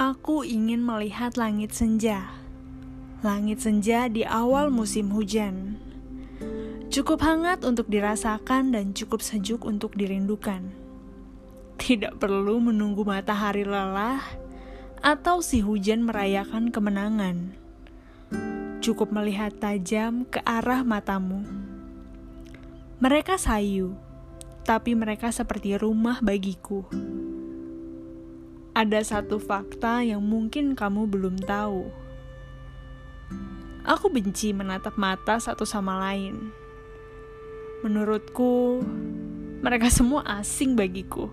Aku ingin melihat langit senja. Langit senja di awal musim hujan. Cukup hangat untuk dirasakan dan cukup sejuk untuk dirindukan. Tidak perlu menunggu matahari lelah atau si hujan merayakan kemenangan. Cukup melihat tajam ke arah matamu. Mereka sayu, tapi mereka seperti rumah bagiku ada satu fakta yang mungkin kamu belum tahu. Aku benci menatap mata satu sama lain. Menurutku, mereka semua asing bagiku.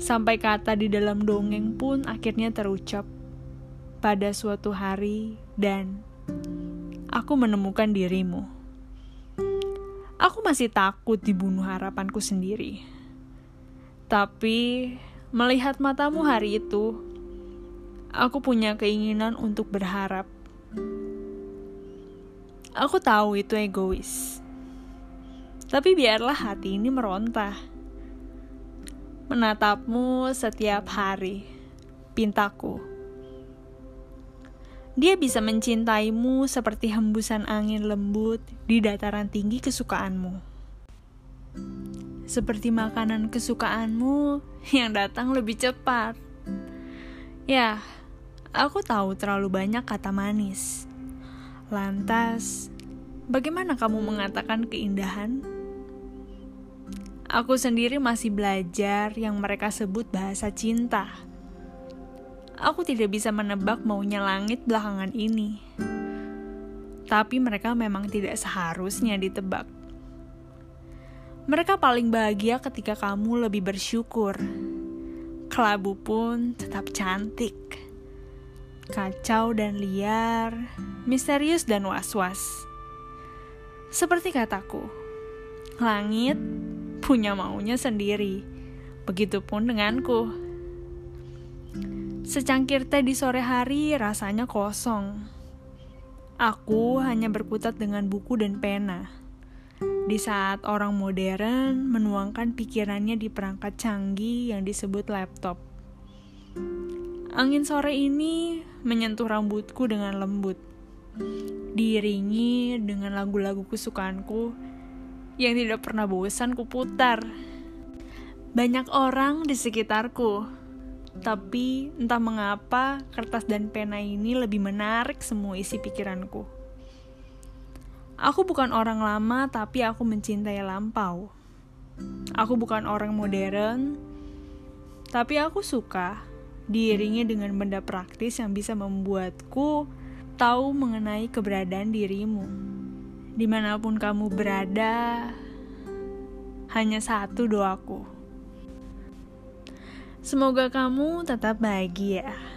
Sampai kata di dalam dongeng pun akhirnya terucap pada suatu hari dan aku menemukan dirimu. Aku masih takut dibunuh harapanku sendiri. Tapi Melihat matamu hari itu, aku punya keinginan untuk berharap. Aku tahu itu egois. Tapi biarlah hati ini meronta. Menatapmu setiap hari, pintaku. Dia bisa mencintaimu seperti hembusan angin lembut di dataran tinggi kesukaanmu seperti makanan kesukaanmu yang datang lebih cepat. Ya, aku tahu terlalu banyak kata manis. Lantas, bagaimana kamu mengatakan keindahan? Aku sendiri masih belajar yang mereka sebut bahasa cinta. Aku tidak bisa menebak maunya langit belakangan ini. Tapi mereka memang tidak seharusnya ditebak. Mereka paling bahagia ketika kamu lebih bersyukur. Kelabu pun tetap cantik. Kacau dan liar, misterius dan was-was. Seperti kataku, langit punya maunya sendiri. Begitupun denganku. Secangkir teh di sore hari rasanya kosong. Aku hanya berkutat dengan buku dan pena di saat orang modern menuangkan pikirannya di perangkat canggih yang disebut laptop. Angin sore ini menyentuh rambutku dengan lembut, diiringi dengan lagu-lagu kesukaanku yang tidak pernah bosan kuputar. Banyak orang di sekitarku, tapi entah mengapa kertas dan pena ini lebih menarik semua isi pikiranku. Aku bukan orang lama, tapi aku mencintai lampau. Aku bukan orang modern, tapi aku suka diiringi dengan benda praktis yang bisa membuatku tahu mengenai keberadaan dirimu. Di mana pun kamu berada, hanya satu doaku. Semoga kamu tetap bahagia.